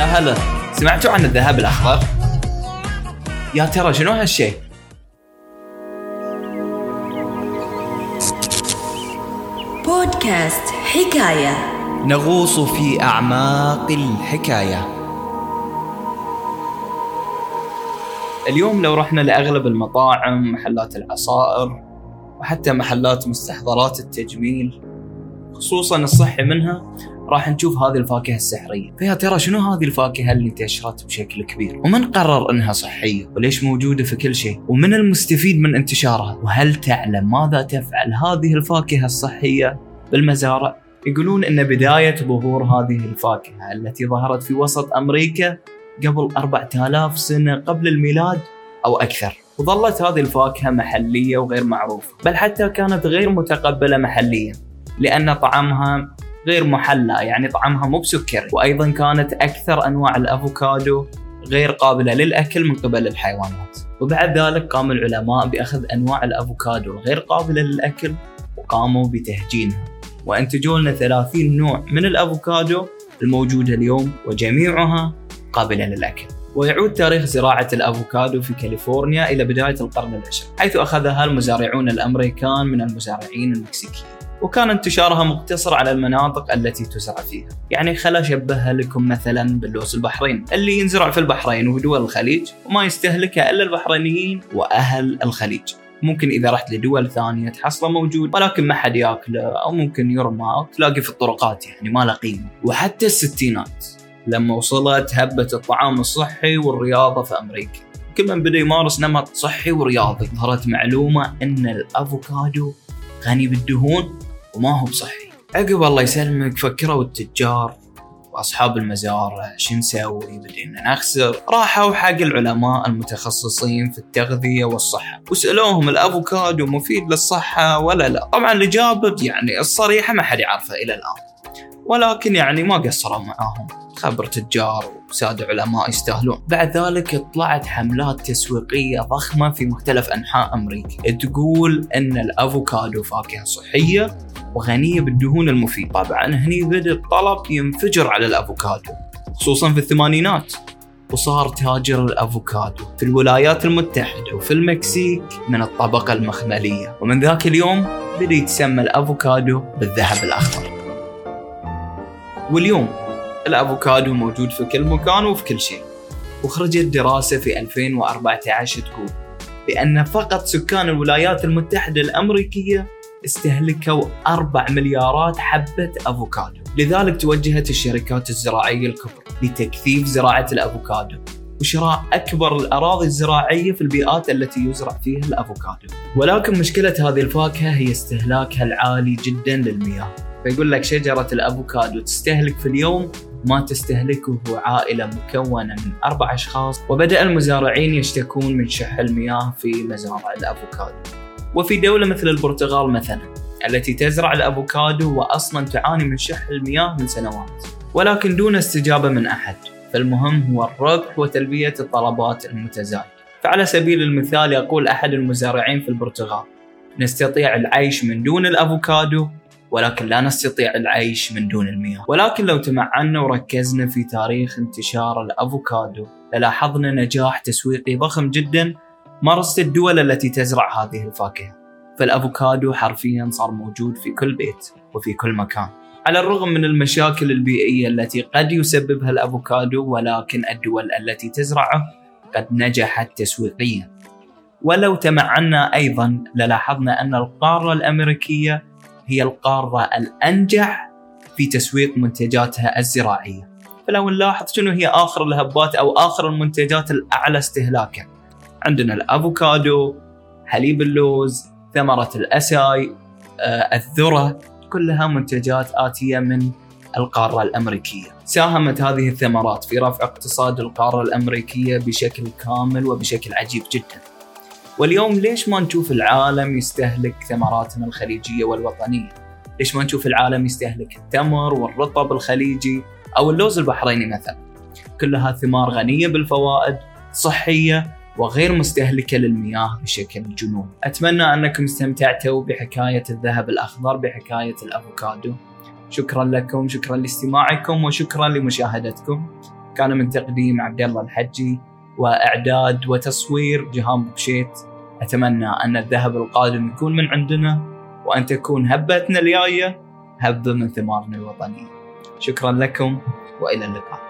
يا هلا سمعتوا عن الذهب الأخضر؟ يا ترى شنو هالشيء؟ بودكاست حكاية نغوص في أعماق الحكاية اليوم لو رحنا لأغلب المطاعم محلات العصائر وحتى محلات مستحضرات التجميل خصوصا الصحي منها راح نشوف هذه الفاكهة السحرية. فيا ترى شنو هذه الفاكهة اللي انتشرت بشكل كبير؟ ومن قرر إنها صحية؟ وليش موجودة في كل شيء؟ ومن المستفيد من انتشارها؟ وهل تعلم ماذا تفعل هذه الفاكهة الصحية؟ بالمزارع يقولون إن بداية ظهور هذه الفاكهة التي ظهرت في وسط أمريكا قبل 4000 سنة قبل الميلاد أو أكثر. وظلت هذه الفاكهة محلية وغير معروفة بل حتى كانت غير متقبلة محليا لأن طعمها غير محلى يعني طعمها مو بسكري. وأيضا كانت أكثر أنواع الأفوكادو غير قابلة للأكل من قبل الحيوانات. وبعد ذلك قام العلماء بأخذ أنواع الأفوكادو الغير قابلة للأكل وقاموا بتهجينها. وأنتجوا لنا 30 نوع من الأفوكادو الموجودة اليوم وجميعها قابلة للأكل. ويعود تاريخ زراعة الأفوكادو في كاليفورنيا إلى بداية القرن العشرين حيث أخذها المزارعون الأمريكان من المزارعين المكسيكيين. وكان انتشارها مقتصر على المناطق التي تزرع فيها. يعني خلا أشبهها لكم مثلا باللوز البحريني اللي ينزرع في البحرين ودول الخليج وما يستهلكها إلا البحرينيين وأهل الخليج. ممكن إذا رحت لدول ثانية تحصله موجود ولكن ما حد يأكله أو ممكن يرمى أو تلاقي في الطرقات يعني ما له قيمة. وحتى الستينات لما وصلت هبة الطعام الصحي والرياضة في أمريكا. كل من بدأ يمارس نمط صحي ورياضي. ظهرت معلومة إن الأفوكادو غني بالدهون وما هو بصحي عقب الله يسلمك فكروا التجار وأصحاب المزارع شو نسوي؟ بدينا نخسر راحوا حق العلماء المتخصصين في التغذية والصحة. وسألوهم الأفوكادو مفيد للصحة ولا لا. طبعا الاجابه يعني الصريحة ما حد يعرفها إلى الآن. ولكن يعني ما قصروا معاهم. خبر تجار وسادة علماء يستاهلون. بعد ذلك طلعت حملات تسويقية ضخمة في مختلف أنحاء أمريكا. تقول أن الأفوكادو فاكهة صحية وغنية بالدهون المفيدة طبعا هني بدأ الطلب ينفجر على الأفوكادو خصوصا في الثمانينات وصار تاجر الأفوكادو في الولايات المتحدة وفي المكسيك من الطبقة المخملية. ومن ذاك اليوم بدا يتسمى الأفوكادو بالذهب الأخضر. واليوم الأفوكادو موجود في كل مكان وفي كل شيء. وخرجت دراسة في 2014 تقول بأن فقط سكان الولايات المتحدة الأمريكية استهلكوا 4 مليارات حبة أفوكادو. لذلك توجهت الشركات الزراعية الكبرى لتكثيف زراعة الأفوكادو وشراء أكبر الأراضي الزراعية في البيئات التي يزرع فيها الأفوكادو. ولكن مشكلة هذه الفاكهة هي استهلاكها العالي جدا للمياه. فيقول لك شجرة الأفوكادو تستهلك في اليوم ما تستهلكه عائلة مكونة من أربع أشخاص وبدأ المزارعين يشتكون من شح المياه في مزارع الأفوكادو. وفي دولة مثل البرتغال مثلا التي تزرع الأفوكادو وأصلا تعاني من شح المياه من سنوات. ولكن دون استجابة من أحد فالمهم هو الربح وتلبية الطلبات المتزايدة فعلى سبيل المثال يقول أحد المزارعين في البرتغال نستطيع العيش من دون الأفوكادو ولكن لا نستطيع العيش من دون المياه. ولكن لو تمعنا وركزنا في تاريخ انتشار الأفوكادو للاحظنا نجاح تسويقي ضخم جدا مارست الدول التي تزرع هذه الفاكهة. فالأفوكادو حرفيا صار موجود في كل بيت وفي كل مكان. على الرغم من المشاكل البيئية التي قد يسببها الأفوكادو ولكن الدول التي تزرعه قد نجحت تسويقيا. ولو تمعنا أيضا للاحظنا أن القارة الأمريكية هي القارة الأنجح في تسويق منتجاتها الزراعية. فلو نلاحظ شنو هي آخر الهبات أو آخر المنتجات الأعلى استهلاكا. عندنا الأفوكادو حليب اللوز ثمرة الأساي آه، الذرة كلها منتجات آتية من القارة الأمريكية. ساهمت هذه الثمرات في رفع اقتصاد القارة الأمريكية بشكل كامل وبشكل عجيب جدا. واليوم ليش ما نشوف العالم يستهلك ثمراتنا الخليجية والوطنية؟ ليش ما نشوف العالم يستهلك التمر والرطب الخليجي أو اللوز البحريني مثلا؟ كلها ثمار غنية بالفوائد صحية وغير مستهلكة للمياه بشكل جنون أتمنى أنكم استمتعتوا بحكاية الذهب الأخضر بحكاية الأفوكادو شكرا لكم شكرا لاستماعكم وشكرا لمشاهدتكم كان من تقديم عبد الله الحجي وإعداد وتصوير جهان بوكشيت أتمنى أن الذهب القادم يكون من عندنا وأن تكون هبتنا الجاية هبة من ثمارنا الوطنية. شكرا لكم وإلى اللقاء.